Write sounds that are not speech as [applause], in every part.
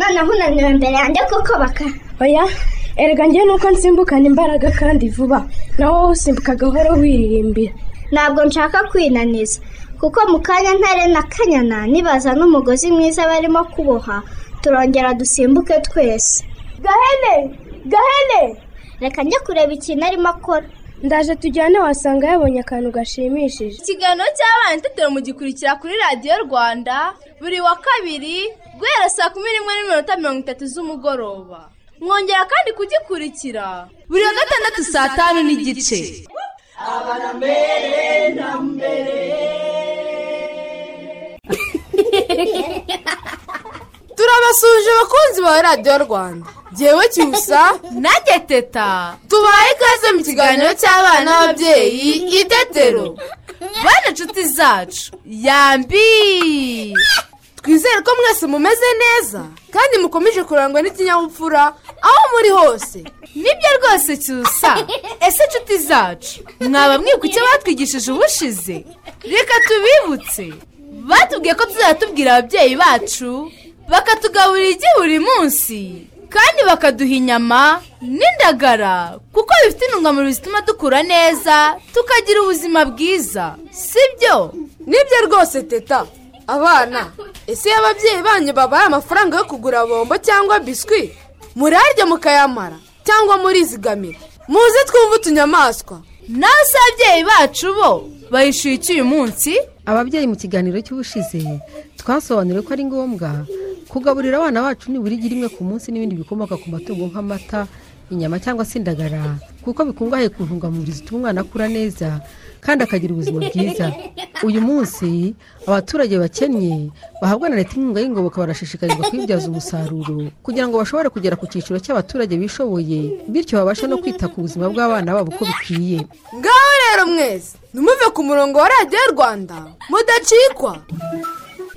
noneho unaniwe imbere yanjye kuko baka. Oya erega njyewe nuko nsimbukana imbaraga kandi vuba. Nawe wowe usimbuka gahoro wiririmbira. Ntabwo nshaka kwinaniza. Kuko mu kanya ntare na kanyana nibaza n'umugozi mwiza barimo kuboha turongera dusimbuke twese. Gahene! Gahene! Reka njye kureba ikintu arimo akora. Ndaje tujyane wasanga yabonye akantu gashimishije. Ikiganiro cy'abana itetero mugikurikira kuri radiyo rwanda buri wa kabiri guhera saa kumi n'imwe n'iminota mirongo itatu z'umugoroba. Mwongera kandi kugikurikira. Buri wa gatandatu saa tanu n'igice. [laughs] turabasuje abakunzi ba radiyo rwanda. Ngewe cyusa nanjye teta tubaye ikaze mu kiganiro cy'abana n'ababyeyi itetero bane inshuti zacu. Yambi twizere ko mwese mumeze neza kandi mukomeje kurangwa n'ikinyabupfura aho muri hose. Nibyo rwose cyusa ese inshuti zacu? Mwaba mwibuka icyo batwigishije ubushize? Reka tubibutse. Batubwiye ko tuzajya tubwira ababyeyi bacu. Bakatugaburira igi buri munsi. Kandi bakaduha inyama n'indagara kuko bifite intungamubiri zituma dukura neza tukagira ubuzima bwiza. Sibyo? Nibyo rwose teta. Abana ese iyo ababyeyi banyu babaye amafaranga yo kugura bombo cyangwa biswi? Murarya mukayamara cyangwa murizigamira? Muze twumve utunyamaswa. Nawe se ababyeyi bacu bo bayishyuye iki uyu munsi. Ababyeyi mu kiganiro cy'ubushize twasobanuriwe ko ari ngombwa kugaburira abana bacu nibura igi rimwe ku munsi n'ibindi bikomoka ku matungo nk'amata inyama cyangwa se indagara. Kuko bikungahaye ku ntungamubiri zituma umwana akura neza kandi akagira ubuzima bwiza. Uyu munsi abaturage bakennye bahabwa na leta inkunga y'ingoboka barashishikarizwa kuyibyaza umusaruro kugira ngo bashobore kugera ku cyiciro cy'abaturage bishoboye bityo babashe no kwita ku buzima bw'abana babo uko bikwiye. Ngaho rero mwese ntimuve ku murongo wa radiyo rwanda mudacikwa.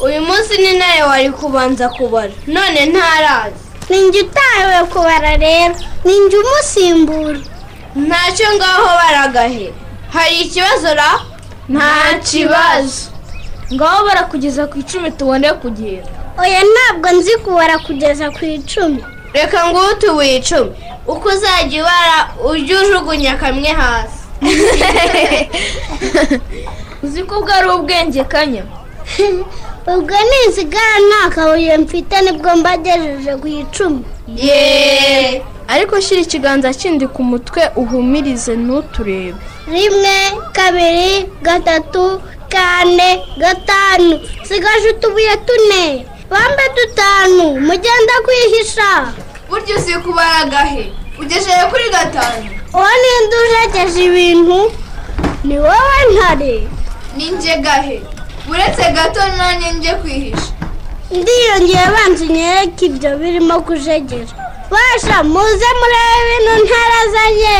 Uyu munsi ni nawe wari kubanza kubara. None ntarazi. Ninjye utahiwe kubara rero. Ninjye umusimbura. Ntacyo ngaho baragahe. Hari ikibazo ra? Nta kibazo. Ngaho barakugeza ku icumi tubone kugenda. Oya ntabwo nzi kubara kugeza ku icumi. Reka nguhe utubuye icumi. Uko uzajya ubara ujye ujugunya kamwe hasi. [laughs] Uzi ko ubwo ari ubwenge kanya. [laughs] ubwo nisigara nta kabuye mfite ni bwo mbagejeje ku icumi yeee ariko shyira ikiganza kindi ku mutwe uhumirize ntuturebe. Rimwe kabiri gatatu kane gatanu. Sigaje utubuye tune. Bambe dutanu. Mugenda kwihisha. Burya uzi kubara agahe? Ugejeje kuri gatanu. Uwo ninde ujegeje ibintu? Ni wowe ntare. Ni njye gahe? Uretse gato nanjye njye kwihisha. Ndiyongera banza unyereke ibyo birimo kujegera. Basha muze murebe ibintu ntarazanye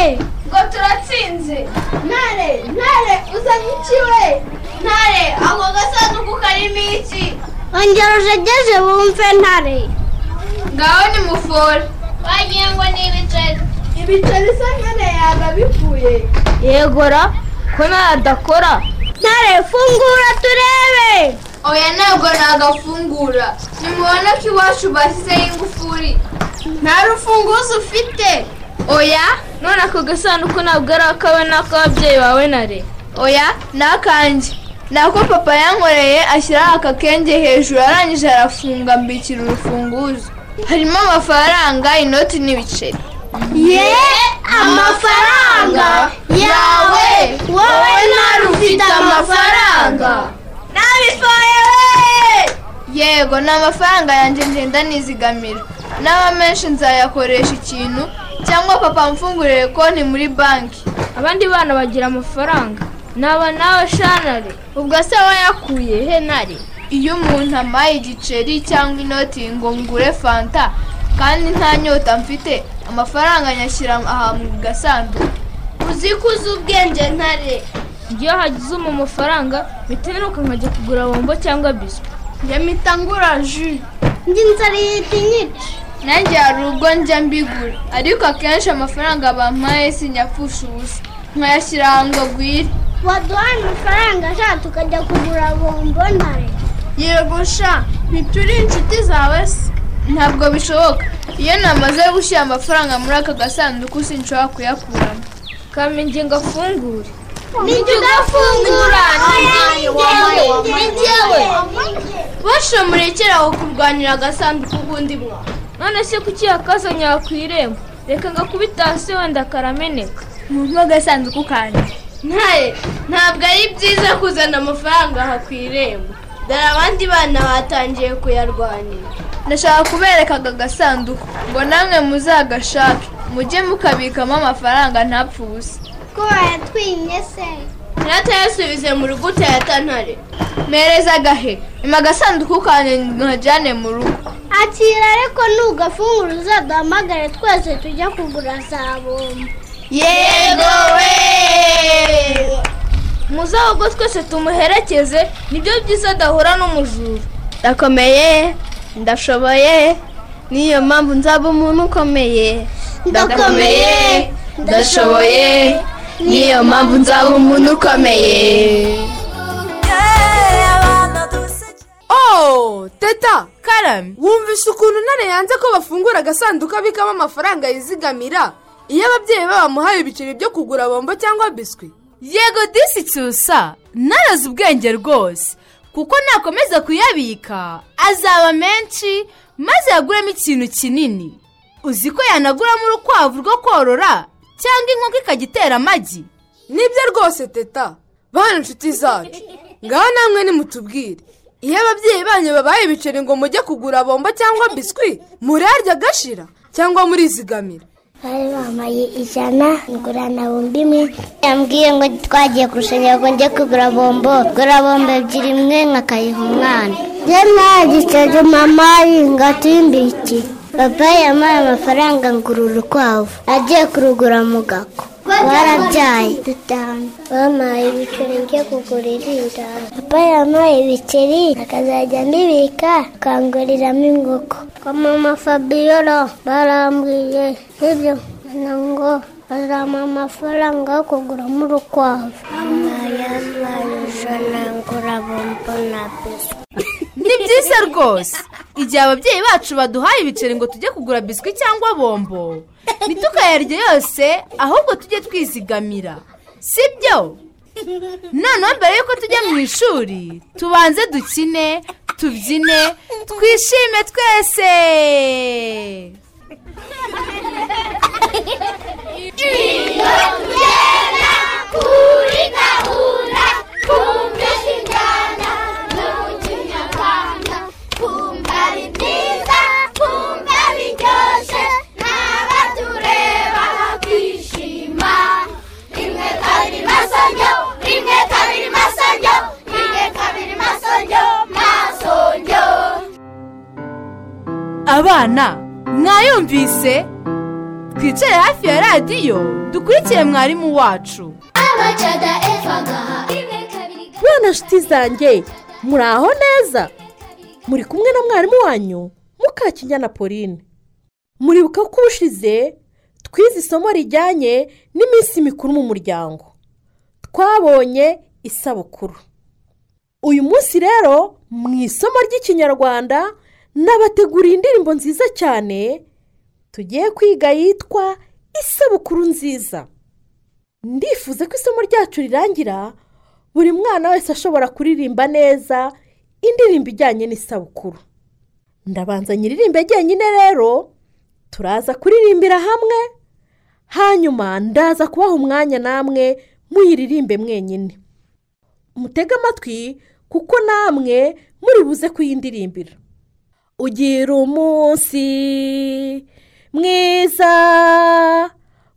ngo turatsinze. Ntare ntare uzanye iki we? Ntare ako gasanduku karimo iki? Ongera ujegeje bumve ntare. Ngaho ni mufore wagira ngo ni ibiceri ibiceri se nyine yaba bipfuye yegora ko nawe adakora ntare fungura turebe oya ntabwo nagafungura. Nimubona ko iwacu bashyizeho ingufuri. Nta rufunguzo ufite. Oya? None ako gasanduku ntabwo ari akawe n'ak'ababyeyi bawe nare. Oya? Ni akanjye ni ako papa yankoreye ashyiraho aka kenge hejuru arangije arafunga mbikira urufunguzo. Harimo amafaranga inoti n'ibiceri. ye amafaranga yawe wowe nawe ufite amafaranga. Nabishoye! We yego ni amafaranga yanjye ngenda nizigamira. N'aba menshi nzayakoresha ikintu cyangwa papa amfungurire konti muri banki. Abandi bana bagira amafaranga. Naba nawe shanare. Ubwo se wayakuye he nari iyo umuntu amaye igiceri cyangwa inoti ngo ngure fanta kandi nta nyota mfite amafaranga nyashyira aha mu gasanduku. Uzi ko uzi ubwenge ntare. Iyo hagize mu mafaranga biteruka nkajya kugura bombo cyangwa biswi. Njya ngura ji ndi nzara yita inyica nanjye hari ubwo njya mbigura. Ariko akenshi amafaranga bampaye sinyapfusha ubusa. Nkayashyira ahantu ngo agwire waduhaye amafaranga ashaka tukajya kugura bombo ntare. Yego sha ntituri inshuti zawe se ntabwo bishoboka. Iyo namaze gushyira amafaranga muri aka gasanduku sinshobora kuyakuramo. Kamenge ngo afungure nijya ugafungura. Bashe murekere aho kurwanira agasanduku k'undi mwa none se kuki yakazanye ku irembo reka ngakubita hasi wenda karameneka. Mu agasanduku kanjye. Ntaye. Ntabwo ari byiza kuzana amafaranga aha ku irembo dore abandi bana batangiye kuyarwanira ndashaka kubereka aka gasanduku. Ngo namwe muzagashake. Mujye mukabikamo amafaranga ntapfe ubusa ko wayatwimye se? Ntiyatayasubize mu rugo utayatantare mpereza agahe? Ima agasanduku kanjye nkajyane mu rugo. Akira ariko nugafungura uzaduhamagare twese tujya kugura za bombo. Yego we! Muzahogo twese tumuherekeze ni byo byiza adahura n'umujura. Ndakomeye ndashoboye niyo mpamvu nzaba umuntu ukomeye. Ndakomeye, ndashoboye niyo mpamvu nzaba umuntu ukomeye. Oh teta karame wumvise ukuntu ntare yanze ko bafungura agasanduku abikamo amafaranga yizigamira? Iyo ababyeyi be bamuhaye ibiceri byo kugura bombo cyangwa biswi. Yego disi cyusa narazi ubwenge rwose. Kuko nakomeza kuyabika azaba menshi maze yaguremo ikintu kinini. Uzi ko yanaguramo urukwavu rwo korora cyangwa inkoko ikajya itera amagi? Nibyo rwose teta. Bana inshuti zacu. Ngaho namwe nimutubwire. Iyo ababyeyi banyu babaye ibiceri ngo mujye kugura bombo cyangwa biswi murarya agashira cyangwa murizigamira. Bari bambaye ijana ngura na bombo imwe. Yambwiye ngo twagiye kurushanwa ngo njye kugura bombo. Gura bombo ebyiri imwe nkakayiha umwana. Njye nta giceri mama ngatimbikiye papa yampaye amafaranga ngura urukwavu. Agiye kurugura mu gako barabyaye dutanu bampaye ibiceri njye kugura irindazi papa yampaye ibiceri akazajya mbibika akanguriramo inkoko kwa mama fabiola barambwiye ibyo. Ngo bazampa amafaranga yo kuguramo urukwavu. Bampaye amaye ijana ngura bombo na biswi ni byiza rwose. Igihe ababyeyi bacu baduhaye ibiceri ngo tujye kugura biswi cyangwa bombo. Ntitukayarye yose ahubwo tujye twizigamira. Si byo noneho mbere y'uko tujya mu ishuri tubanze dukine tubyine twishime twese. Kuri gahunda kumvise abana mwayumvise? Twicare hafi ya radiyo dukurikire mwarimu wacu. Abacada eva gaha rimwe kabiri bana nshuti zanjye muri aho neza? Muri kumwe na mwarimu wanyu mukakinyana pauline. Muribuka ko ubushize twize isomo rijyanye n'iminsi mikuru mu muryango. Twabonye isabukuru. Uyu munsi rero mu isomo ry'ikinyarwanda nabateguriye indirimbo nziza cyane tugiye kwiga yitwa isabukuru nziza. Ndifuza ko isomo ryacu rirangira buri mwana wese ashobora kuririmba neza indirimbo ijyanye n'isabukuru. Ndabanza nyiririmbe jyenyine rero turaza kuririmbira hamwe hanyuma ndaza kubaha umwanya namwe muyiririmbe mwenyine. Mutege amatwi kuko namwe muri buze kuyindirimbira. Ugira umunsi mwiza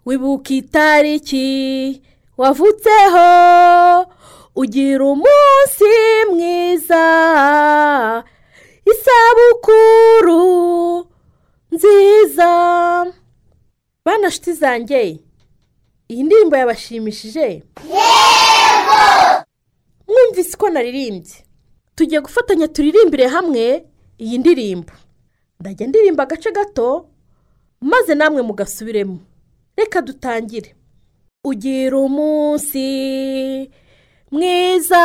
wibuka itariki wavutseho ugira umunsi mwiza. Isabukuru nziza. Bana nshuti zanjye iyi ndirimbo yabashimishije? Mwumvise ko naririmbye. Tugiye gufatanya turirimbire hamwe. Iyi ndirimbo. Ndajya ndirimba agace gato maze namwe mugasubiremo. Reka dutangire. Ugira umunsi mwiza.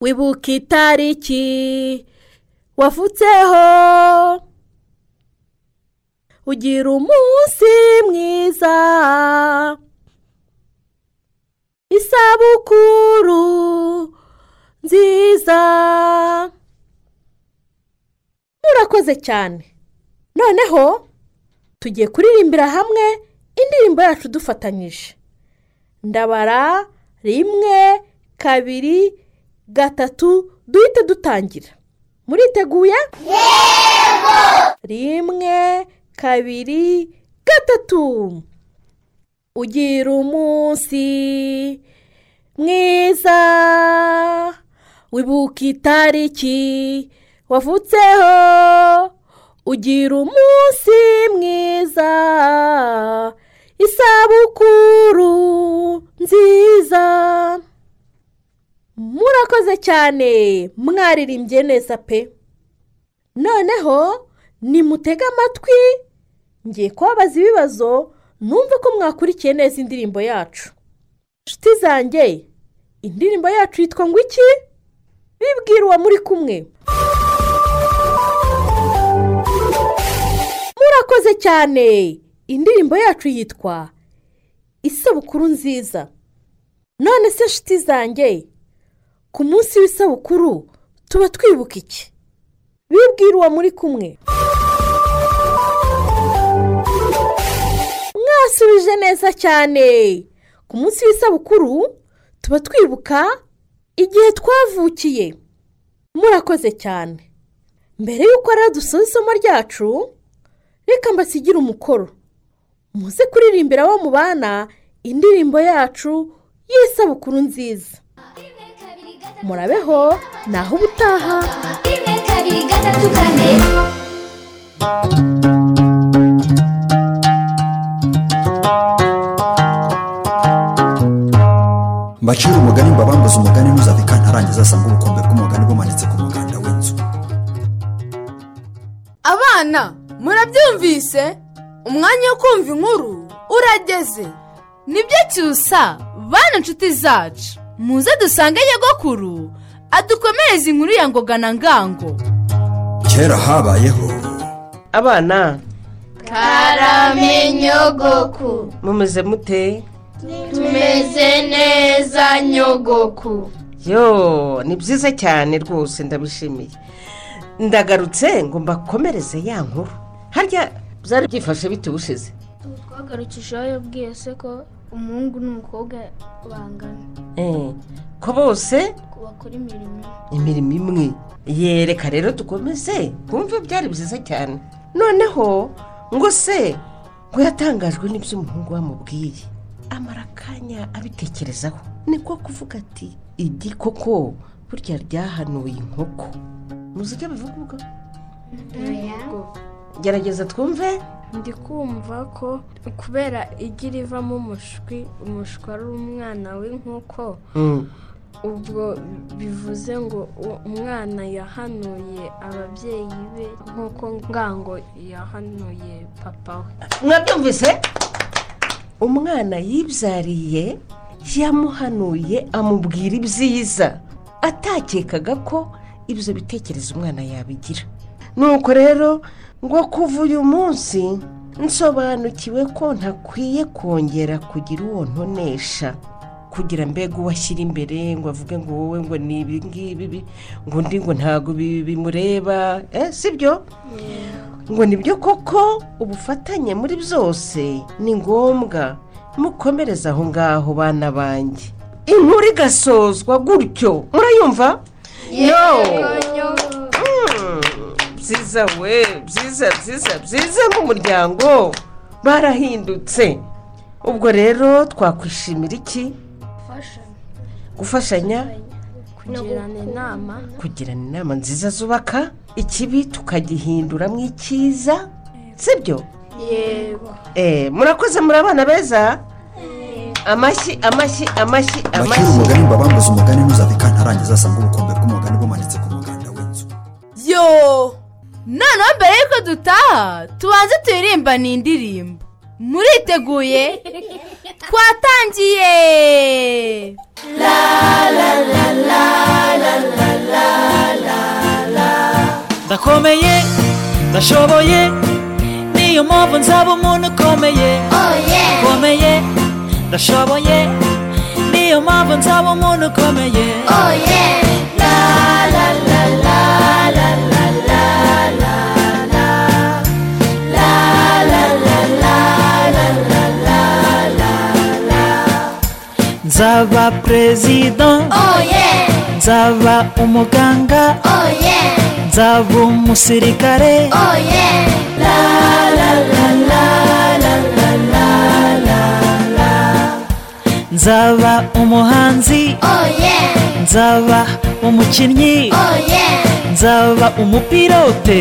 Wibuka itariki wavutseho. Ugira umunsi mwiza. Isabukuru nziza. Murakoze cyane. Noneho tugiye kuririmbira hamwe indirimbo yacu dufatanyije. Ndabara rimwe kabiri gatatu duhite dutangira. Muriteguye? Rimwe kabiri gatatu. Ugira umunsi mwiza. Wibuka itariki wavutseho ugira umunsi mwiza. Isabukuru nziza. Murakoze cyane mwaririmbye neza pe. Noneho nimutege amatwi ngiye kubabaza ibibazo numve ko mwakurikiye neza indirimbo yacu. Inshuti zanjye indirimbo yacu yitwa ngo iki? Bibwira uwo muri kumwe. Murakoze cyane. Indirimbo yacu yitwa isabukuru nziza. None se inshuti zanjye ku munsi w'isabukuru tuba twibuka iki? Bibwira uwo muri kumwe. Mwasubije neza cyane. Ku munsi w'isabukuru tuba twibuka igihe twavukiye murakoze cyane. Mbere y'uko rero dusoza isomo ryacu reka mbasigire umukoro. Muze kuririmbira abo mubana indirimbo yacu y'isabukuru nziza. Murabeho naho ubutaha. Rimwe kabiri gatatu kane. Mbacira umugani mbabambuze umugani ntuzave kantarangiza asanga ubukombe bw'umugani bumanitse ku muganda w'inzu. Abana murabyumvise? Umwanya wo kumva inkuru urageze. Nibyo cyusa bana inshuti zacu. Muze dusange nyogokuru adukomereze inkuru ya ngoga na ngango. Kera habayeho abana karame nyogoku. mumeze mute? Tumeze neza nyogoku. Yo ni byiza cyane rwose ndabishimiye ndagarutse ngo mbakomereze ya nkuru. Harya byari byifashe bite ubushize? Twagarukije aho yabwiye se ko umuhungu n'umukobwa bangana. Eh, ko bose? Ko bakora imirimo. Imirimo imwe. Yereka rero dukomeze twumve byari byiza cyane. Noneho ngo se ngo yatangajwe n'ibyo umuhungu wamubwiye. Amara akanya abitekerezaho niko kuvuga ati igi koko burya ryahanuye inkoko. Muzi icyo bivuga ubwo gerageza twumve. Ndi kumva ko kubera igi rivamo umushwi umushwi ari umwana w'inkoko Mm. ubwo bivuze ngo umwana yahanuye ababyeyi be nk'uko ngango yahanuye papa we. Mwabyumvise? Umwana yibyariye yamuhanuye amubwira ibyiza. Atakekaga ko ibyo bitekerezo umwana yabigira. Nuko rero ngo kuva uyu munsi nsobanukiwe ko ntakwiye kongera kugira uwo ntonesha. Kugira mbega uwo ashyira imbere ngo avuge ngo wowe ngo ni ibi ngibi bi- ngo undi ngo ntabwo bi- bimureba. Eh, si byo ngo ni byo koko ubufatanye muri byose ni ngombwa. Mukomereze aho ngaho bana banjye. Inkuru igasozwa gutyo. Murayumva? No. Mm, byiza we byiza byiza byiza nk'umuryango. Barahindutse. Ubwo rero twakwishimira iki? Gufashanya. Kugirana inama. Kugirana inama nziza zubaka? Ikibi tukagihinduramo icyiza sibyo? Yego. Eh, murakoze muri abana beza? Amashyi amashyi amashyi bakira amashyi umugani mbabambuza umugani ntuzave kantarangiza asanga ubukombe bw'umugani bumanitse ku muganda w'inzu. Yo! Noneho mbere y'uko dutaha tubanze tuyirimbane iyi ndirimbo muriteguye? Twatangiye! Ndakomeye ndashoboye niyo mpamvu nzaba umuntu ukomeye ukomeye ndashoboye niyo mpamvu nzaba umuntu ukomeye nzaba perezida nzaba umuganga nzaba umusirikare nzaba umuhanzi nzaba umukinnyi nzaba umupilote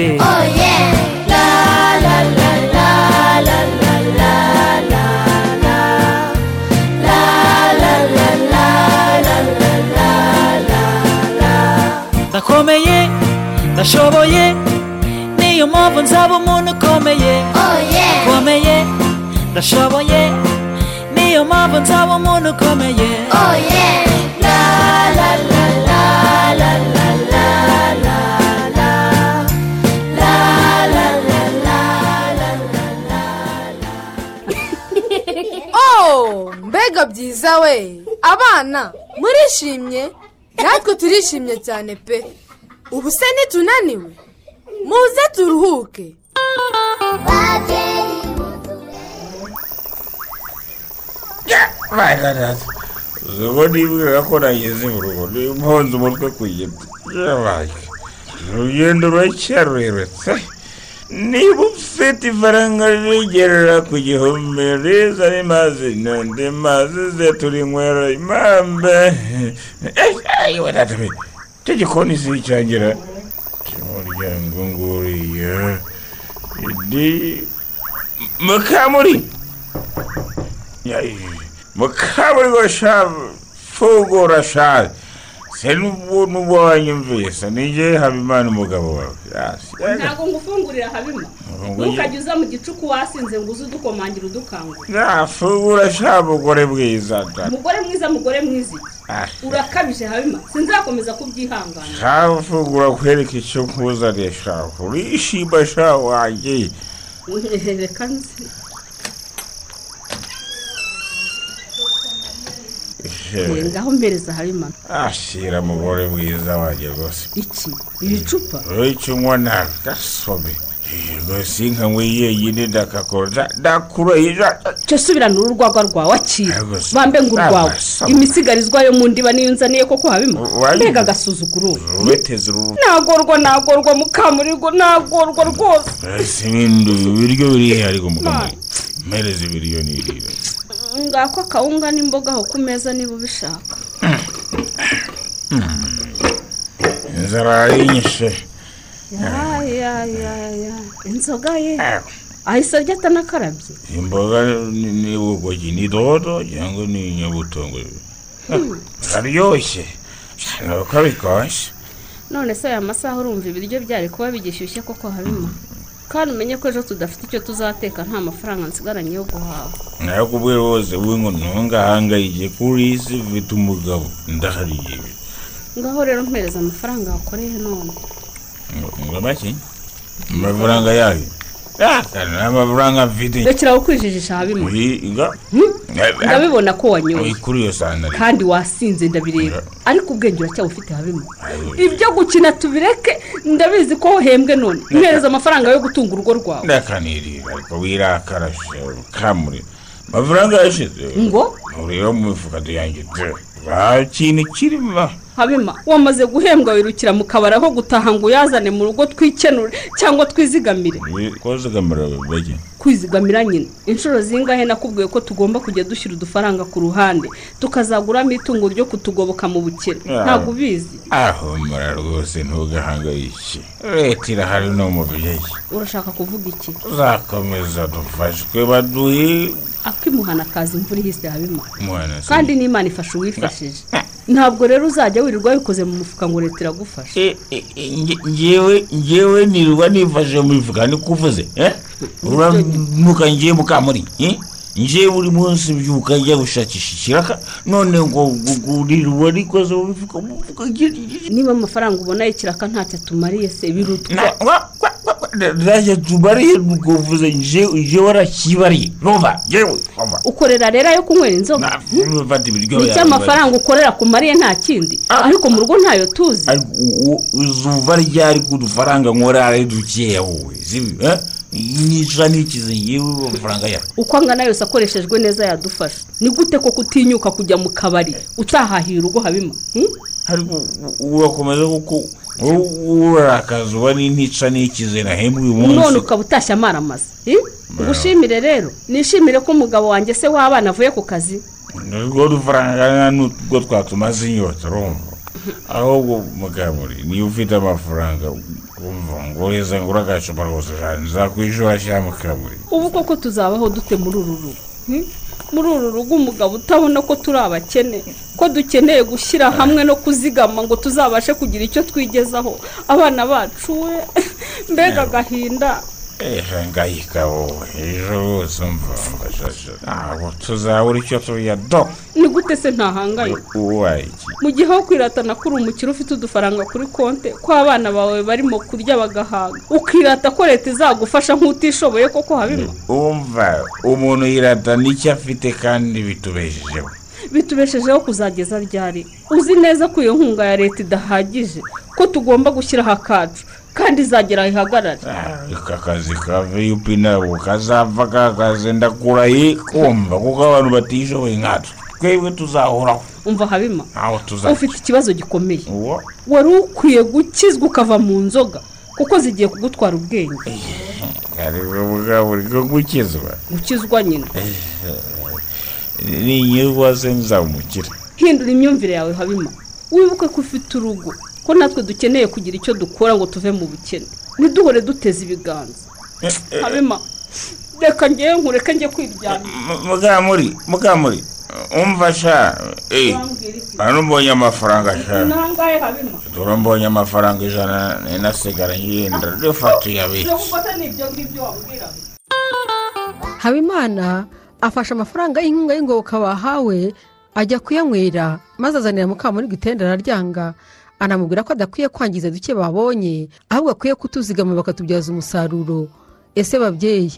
ndakomeye ndashoboye niyo mpamvu nzaba umuntu ukomeye ukomeye ndashoboye niyo mpamvu nzaba umuntu ukomeye oh mbega byiza we abana murishimye natwe turishimye cyane pe ubu se nitunaniwe muze turuhuke. Ubwo nibwira ko nageze mu rugo nimponze umutwe ku giti yabaye urugendo ruracyarurerure niba ufite ifaranga rigerera ku gihumbi riza rimaze n'andi mazi ze turinywera impambe icyo gikoni si icyangira cy'umuryango nguriya idi mukamuri mukamuri ngo shabu fungura shabu se n'ubuntu bwanyumvise nijye habimana umugabo wawe ntabwo ngufungurira habima ntukajya uza mu gicuku wasinze ngo uze udukomangira udukangura nafungura shabu mugore bwiza da umugore mwiza mugore mwiza Ah, urakabije habima sinzakomeza kubyihangana. Shabu fungura kwereka icyo nkuzaniye shabu urishima shabu wanjye. Reka nzi ngaho mpereza habima ashyira mugore mwiza wanjye rwose. Iki? Iri cupa? Icyo na gasome rwose inka nkwe yenyine ndakakora. Ndakurahiza cyo subirana urwagwa rwawe akira. Bambe ngo urwawe. Imisigarizwa yo mu ndiba niyo nzaniye koko habima Wayi. mbega agasuzuguro nagorwa nagorwa mukamurigo nagorwa rwose. Ibiryo birihe ariko mugabo mpereza ibiryo nirira ngako akawunga n'imboga aho ku meza niba ubishaka. Inzara yarinyishe ya ya ya ya. Inzoga ye. Ahise arya atanakarabye imboga ni ubugogi ni dodo cyangwa ni inyabutongo aryoshye. Cyane uko bikoshye none se aya masaha urumva ibiryo byari kuba bigishyushye koko habima kandi umenye ko ejo tudafite icyo tuzateka nta mafaranga nsigaranye yo guhaha. Nayo kubwe rwose wingo ntungahangayike kuri isi ufite umugabo. Ndahariye ngaho rero mpereza amafaranga wakoreye none. Ngo make amafaranga yayo? Yakana amafaranga mfite rekera kwijijisha habima Uyiga. ndabibona ko wanyoye kuri iyo kandi wasinze ndabireba. Ariko ubwenge uracyabufite habima ibyo gukina tubireke ndabizi ko wahembwe none. Mpereza amafaranga yo gutunga urugo rwawe. Ndakanirira ariko wirakara kamuri. Amafaranga yashize. Ngo? Ureba mu mifuka pe nta kintu kirimo habima wamaze guhembwa wirukira mu kabari aho gutaha ngo uyazane mu rugo twikenure cyangwa twizigamire. Kozigamira bajya kwizigamira nyine. Inshuro zingahe nakubwiye ko tugomba kujya dushyira udufaranga ku ruhande? Tukazaguramo itungo ryo kutugoboka mu bukene. Ah. ntabwo ubizi? Aho mura rwose ntugahangayike. Leta irahari no mubyeyi urashaka kuvuga iki? Tuzakomeza dufashwe baduhe. Akimuhana akaza imvura ihise habima. Kandi n'imana ifasha uwifashije. Ntabwo rero uzajya wirirwa wikoze mu mufuka ngo leta iragufasha ngewe ngewe nirirwa nifashe mu mifuka nikuvuze eh? Uranuka ngiye mukamuri eh? Ngiye buri munsi mbyuka njya gushakisha ikiraka none ngo gurirwa nikoze mu mifuka mu mifuka niba amafaranga ubona y'ikiraka ntacyo atumariye se birutwa. Ntacyo tubariye nukuvuze ngewe warakibariye numva umva ukorera rero ayo kunywera inzoga. Ibiryo ni amafaranga ukorera kumariye nta kindi. Ariko mu rugo ntayo tuzi. Uzuva ryari ku dufaranga nkora ari dukeya wowe eh? Nica nikize ngewe amafaranga yawe. Uko angana yose akoreshejwe neza yadufasha. Ni gute ko kutinyuka kujya mu kabari? Utahahiye urugo habima? Hmm? urakomeza kuko urakaza uba n'intica n'ikize nahembwe uyu munsi none ukaba utashye amaramaza ngushimire rero. Nishimire ko umugabo wanjye se w'abana avuye ku kazi. Nubwo dufaranga nubwo twatumaze inyota urumva [laughs] ahubwo mugamuri niba ufite amafaranga umva ngo ureze ngo uragacupa rwose cyane nzakwishura cyangwa mukamuri ubu koko tuzabaho dute muri uru rugo? Muri uru rugo umugabo utabona ko turi abakene ko dukeneye gushyira hamwe no kuzigama ngo tuzabashe kugira icyo twigezaho. Abana bacu we [laughs] mbega agahinda. Ejo ngayika wowe ejo rwose umva ntabwo tuzabura icyo turya do. Ni gute se ntahangaye iki mu gihe aho kwiratana kuri umukire ufite udufaranga kuri konti ko abana bawe barimo kurya bagahaga. Ukirata ko leta izagufasha nk'utishoboye koko habima umva umuntu yirata n'icyo afite kandi bitubeshejeho bitubeshejeho kuzageza ryari? Uzi neza ko iyo nkunga ya leta idahagije ko tugomba gushyiraho akacu. Kandi izagera ihagarare aka kazi ka viyupi ntabwo kazapfa kakazi ndakuraye kumva kuko abantu batishoboye nkatwe twebwe tuzahoraho. Umva habima? Ufite ikibazo gikomeye. Wari ukwiye gukizwa ukava mu nzoga kuko zigiye kugutwara ubwenge. Ariko buri ko gukizwa. Gukizwa nyine ninyurwa se nzamukira hindura imyumvire yawe habima. Wibuke ko ufite urugo. Ko natwe dukeneye kugira icyo dukora ngo tuve mu bukene. Ntiduhore duteze ibiganza. Habima reka ngewe nkureke njye kwiryamira mukamuri mukamuri umva sha eh hano mbonye amafaranga habima dore mbonye amafaranga ijana nasigara ngenda n'ibyo ngibyo wambwira? Habimana afashe amafaranga y'inkunga y'ingoboka bahawe ajya kuyanywera maze azanira mukamuri gutenda araryanga. Anamubwira ko adakwiye kwangiza duke babonye ahubwo akwiye kutuzigama bakatubyaza umusaruro. Ese babyeyi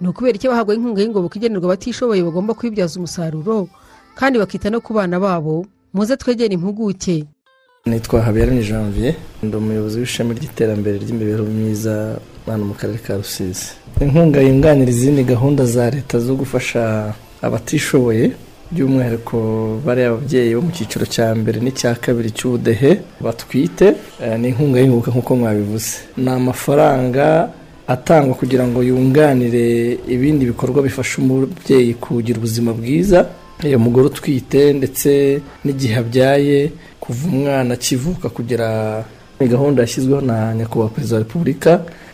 ni ukubera icyo bahabwa inkunga y'ingoboka igenerwa abatishoboye bagomba kuyibyaza umusaruro? Kandi bakita no ku bana babo muze twegere impuguke. Nitwa habiyaremye janvier ndi umuyobozi w'ishami ry'iterambere ry'imibereho myiza hano mu karere ka rusizi. Inkunga yunganira izindi gahunda za leta zo gufasha abatishoboye by'umwihariko bariya ababyeyi bo mu cyiciro cya mbere n'icya kabiri cy'ubudehe batwite ni inkunga y'ingoboka nk'uko mwabivuze. Ni amafaranga atangwa kugira ngo yunganire ibindi bikorwa bifasha umubyeyi kugira ubuzima bwiza. Iyo mugore utwite ndetse n'igihe abyaye kuva umwana akivuka kugera gahunda yashyizweho na nyakubahwa perezida wa repubulika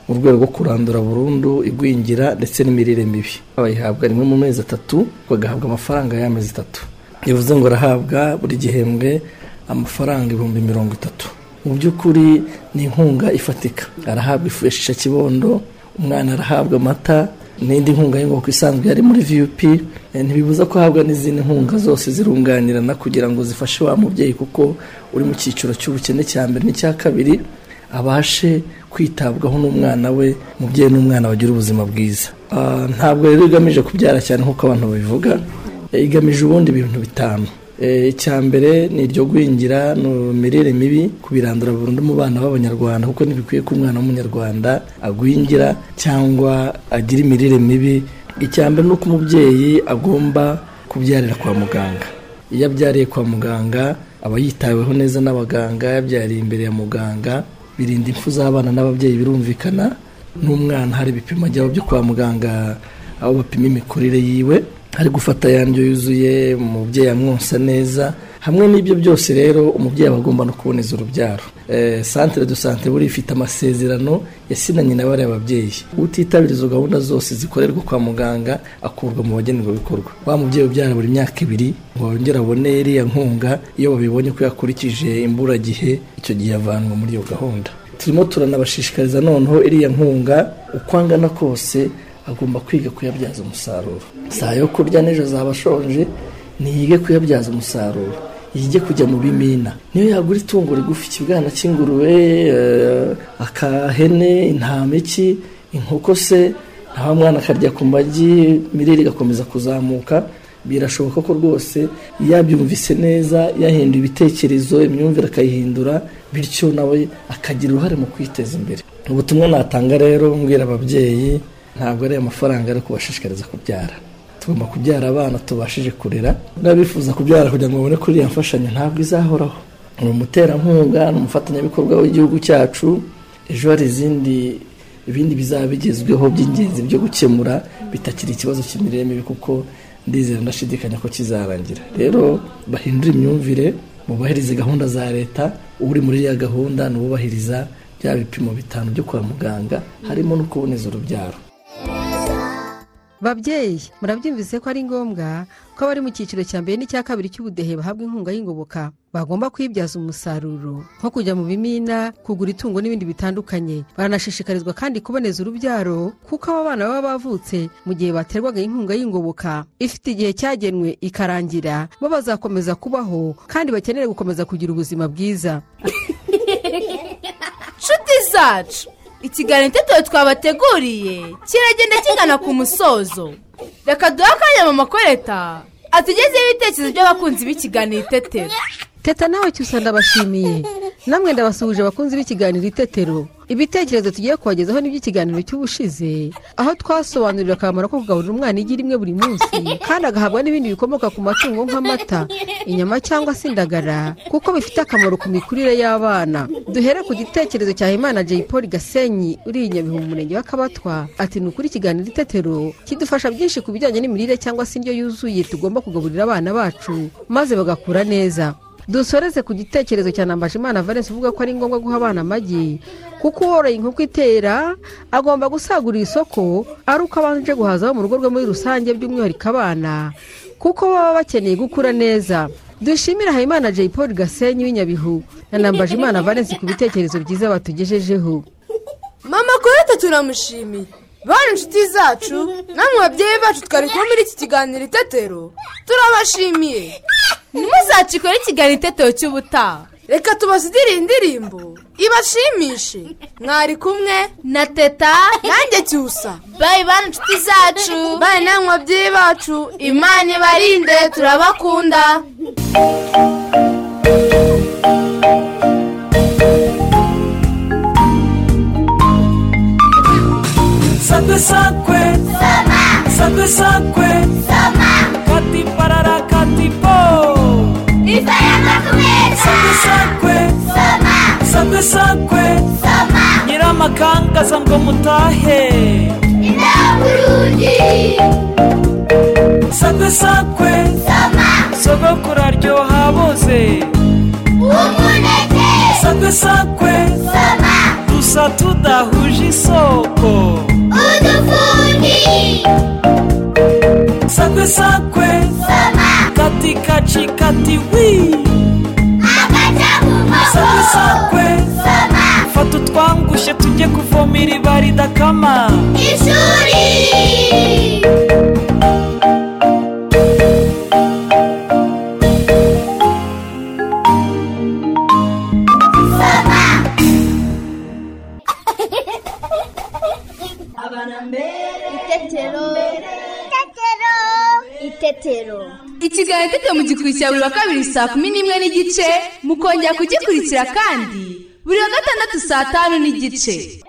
mu rwego rwo kurandura burundu igwingira ndetse n'imirire mibi. Bayihabwa rimwe mu mezi atatu bagahabwa amafaranga y'amezi atatu. Bivuze ngo arahabwa buri gihembwe amafaranga ibihumbi mirongo itatu. Mu by'ukuri ni inkunga ifatika. Arahabwa ifu ya kibondo umwana arahabwa amata n'indi nkunga y'ingoboka isanzwe yari muri viyupi ntibibuza ko ahabwa n'izindi nkunga zose zirunganirana kugira ngo zifashe wa mubyeyi kuko uri mu cyiciro cy'ubukene cya mbere n'icya kabiri. Abashe kwitabwaho n'umwana we umubyeyi n'umwana bagira ubuzima bwiza. Ntabwo rero igamije kubyara cyane nk'uko abantu babivuga. Igamije ubundi bintu bitanu. Icya mbere ni iryo gwingira ni imirire mibi kubirandura burundu mu bana b'abanyarwanda kuko ntibikwiye ko umwana w'umunyarwanda agwingira cyangwa agira imirire mibi. Icya mbere ni uko umubyeyi agomba kubyarira kwa muganga. Iyo abyariye kwa muganga aba yitaweho neza n'abaganga yabyariye imbere ya muganga birinda impfu z'abana n'ababyeyi birumvikana n'umwana hari ibipimo ajyaho byo kwa muganga aho bapima imikurire yiwe hari gufata ya ndyo yuzuye umubyeyi amwonsa neza hamwe n'ibyo byose rero umubyeyi aba agomba no kuboneza urubyaro. Eh, centre de sante buriya ifite amasezerano yasinanye na bariya babyeyi. Utitabira izo gahunda zose zikorerwa kwa muganga akurwa mu bagenerwabikorwa. Wa mubyeyi ubyara buri myaka ibiri ngo yongere abone iriya nkunga iyo babibonye ko yakurikije imburagihe icyo gihe avanwa muri iyo gahunda. Turimo turanabashishikariza noneho iriya nkunga uko angana kose agomba kwiga kuyabyaza umusaruro. Saa yo kurya n'ejo azaba ashonje ntiyige kuyabyaza umusaruro. Yige kujya mu bimina. Niyo yagura itungo rigufi ikibwana cy'ingurube eh, akahene intama iki inkoko se naho mwana akarya ku magi mirire igakomeza kuzamuka. Birashoboka ko rwose yabyumvise neza yahinduye ibitekerezo imyumvire akayihindura bityo nawe akagira uruhare mu kwiteza imbere. Ubutumwa natanga rero mbwira ababyeyi ntabwo ari amafaranga ari kubashishikariza kubyara. Tugomba kubyara abana tubashije kurera. N'abifuza kubyara kugira ngo babone kuri iriya mfashanyo ntabwo izahoraho. Ni umuterankunga ni umufatanyabikorwa w'igihugu cyacu. Ejo hari izindi ibindi bizaba bigezweho by'ingenzi byo gukemura bitakiri ikibazo cy'imirire mibi kuko ndizera ndashidikanya ko kizarangira. Rero bahindure imyumvire bubahirize gahunda za leta. Uri muri iriya gahunda ni uwubahiriza bya bipimo bitanu byo kwa muganga. Harimo no kuboneza urubyaro. Babyeyi murabyumvise ko ari ngombwa ko abari mu cyiciro cya mbere n'icya kabiri cy'ubudehe bahabwa inkunga y'ingoboka. Bagomba kwibyaza umusaruro nko kujya mu bimina kugura itungo n'ibindi bitandukanye. Baranashishikarizwa kandi kuboneza urubyaro kuko aba bana baba bavutse mu gihe baterwaga inkunga y'ingoboka. Ifite igihe cyagenwe ikarangira bo bazakomeza kubaho kandi bakeneye gukomeza kugira ubuzima bwiza. [laughs] Nshuti zacu. Ikiganiro itetero twabateguriye kiragenda kigana ku musozo. Reka duhe akanya mu makoreta atugezeho ibitekerezo by'abakunzi b'ikiganiro itetero. Teta nawe cyusa ndabashimiye. Namwe ndabasuhuje abakunzi b'ikiganiro itetero. Ibitekerezo tugiye kubagezaho n'iby'ikiganiro cy'ubushize aho twasobanurira akamaro ko kugaburira umwana igi rimwe buri munsi kandi agahabwa n'ibindi bikomoka ku matungo nk'amata inyama cyangwa se indagara kuko bifite akamaro ku mikurire y'abana. Duhere ku gitekerezo cya Himana Jay Paul Gasenyi uri i Nyabihu mu murenge wa Kabatwa ati ni ukuri ikiganiro itetero kidufasha byinshi ku bijyanye n'imirire cyangwa se indyo yuzuye tugomba kugaburira abana bacu maze bagakura neza. Dusoreze ku gitekerezo cya Nambajimana Valence uvuga ko ari ngombwa guha abana amagi kuko uworoye inkoko itera agomba gusagurira isoko ari uko abanje guhazaho mu rugo rwe muri rusange by'umwihariko abana kuko baba bakeneye gukura neza. Dushimira Habimana Jay Paul Gasenyi w'Inyabihu na Nambajimana Valence ku bitekerezo byiza batugejejeho. Mama koreta turamushimiye bana inshuti zacu namwe babyeyi bacu twari kuba muri iki kiganiro itetero. Turabashimiye. Ntimuzacikore ikiganiro itetero cy'ubutaha reka tubasidire indirimbo ibashimishe. Mwari kumwe. Na teta. Nanjye cyusa. Bayi bana inshuti zacu. Bayi namwe babyeyi bacu. Imana ibarinde turabakunda. Sakwe. Sakwe sakwe. Sakwe kati parara kati po. Sakwe sakwe sakwe sakwe nyiramakangaza ngo mutahe. Sakwe sakwe sogokuru aryoha boze sakwe sakwe dusa tudahuje isoko. Sakwe sakwe kati kaci kati wi sakwe. Sakwe fata utwangushye tujye kuvoma iriba ridakama ishuri. Itetero mu gikurikira buri wa kabiri saa kumi n'imwe n'igice mukongera kugikurikira kandi buri wa gatandatu saa tanu n'igice.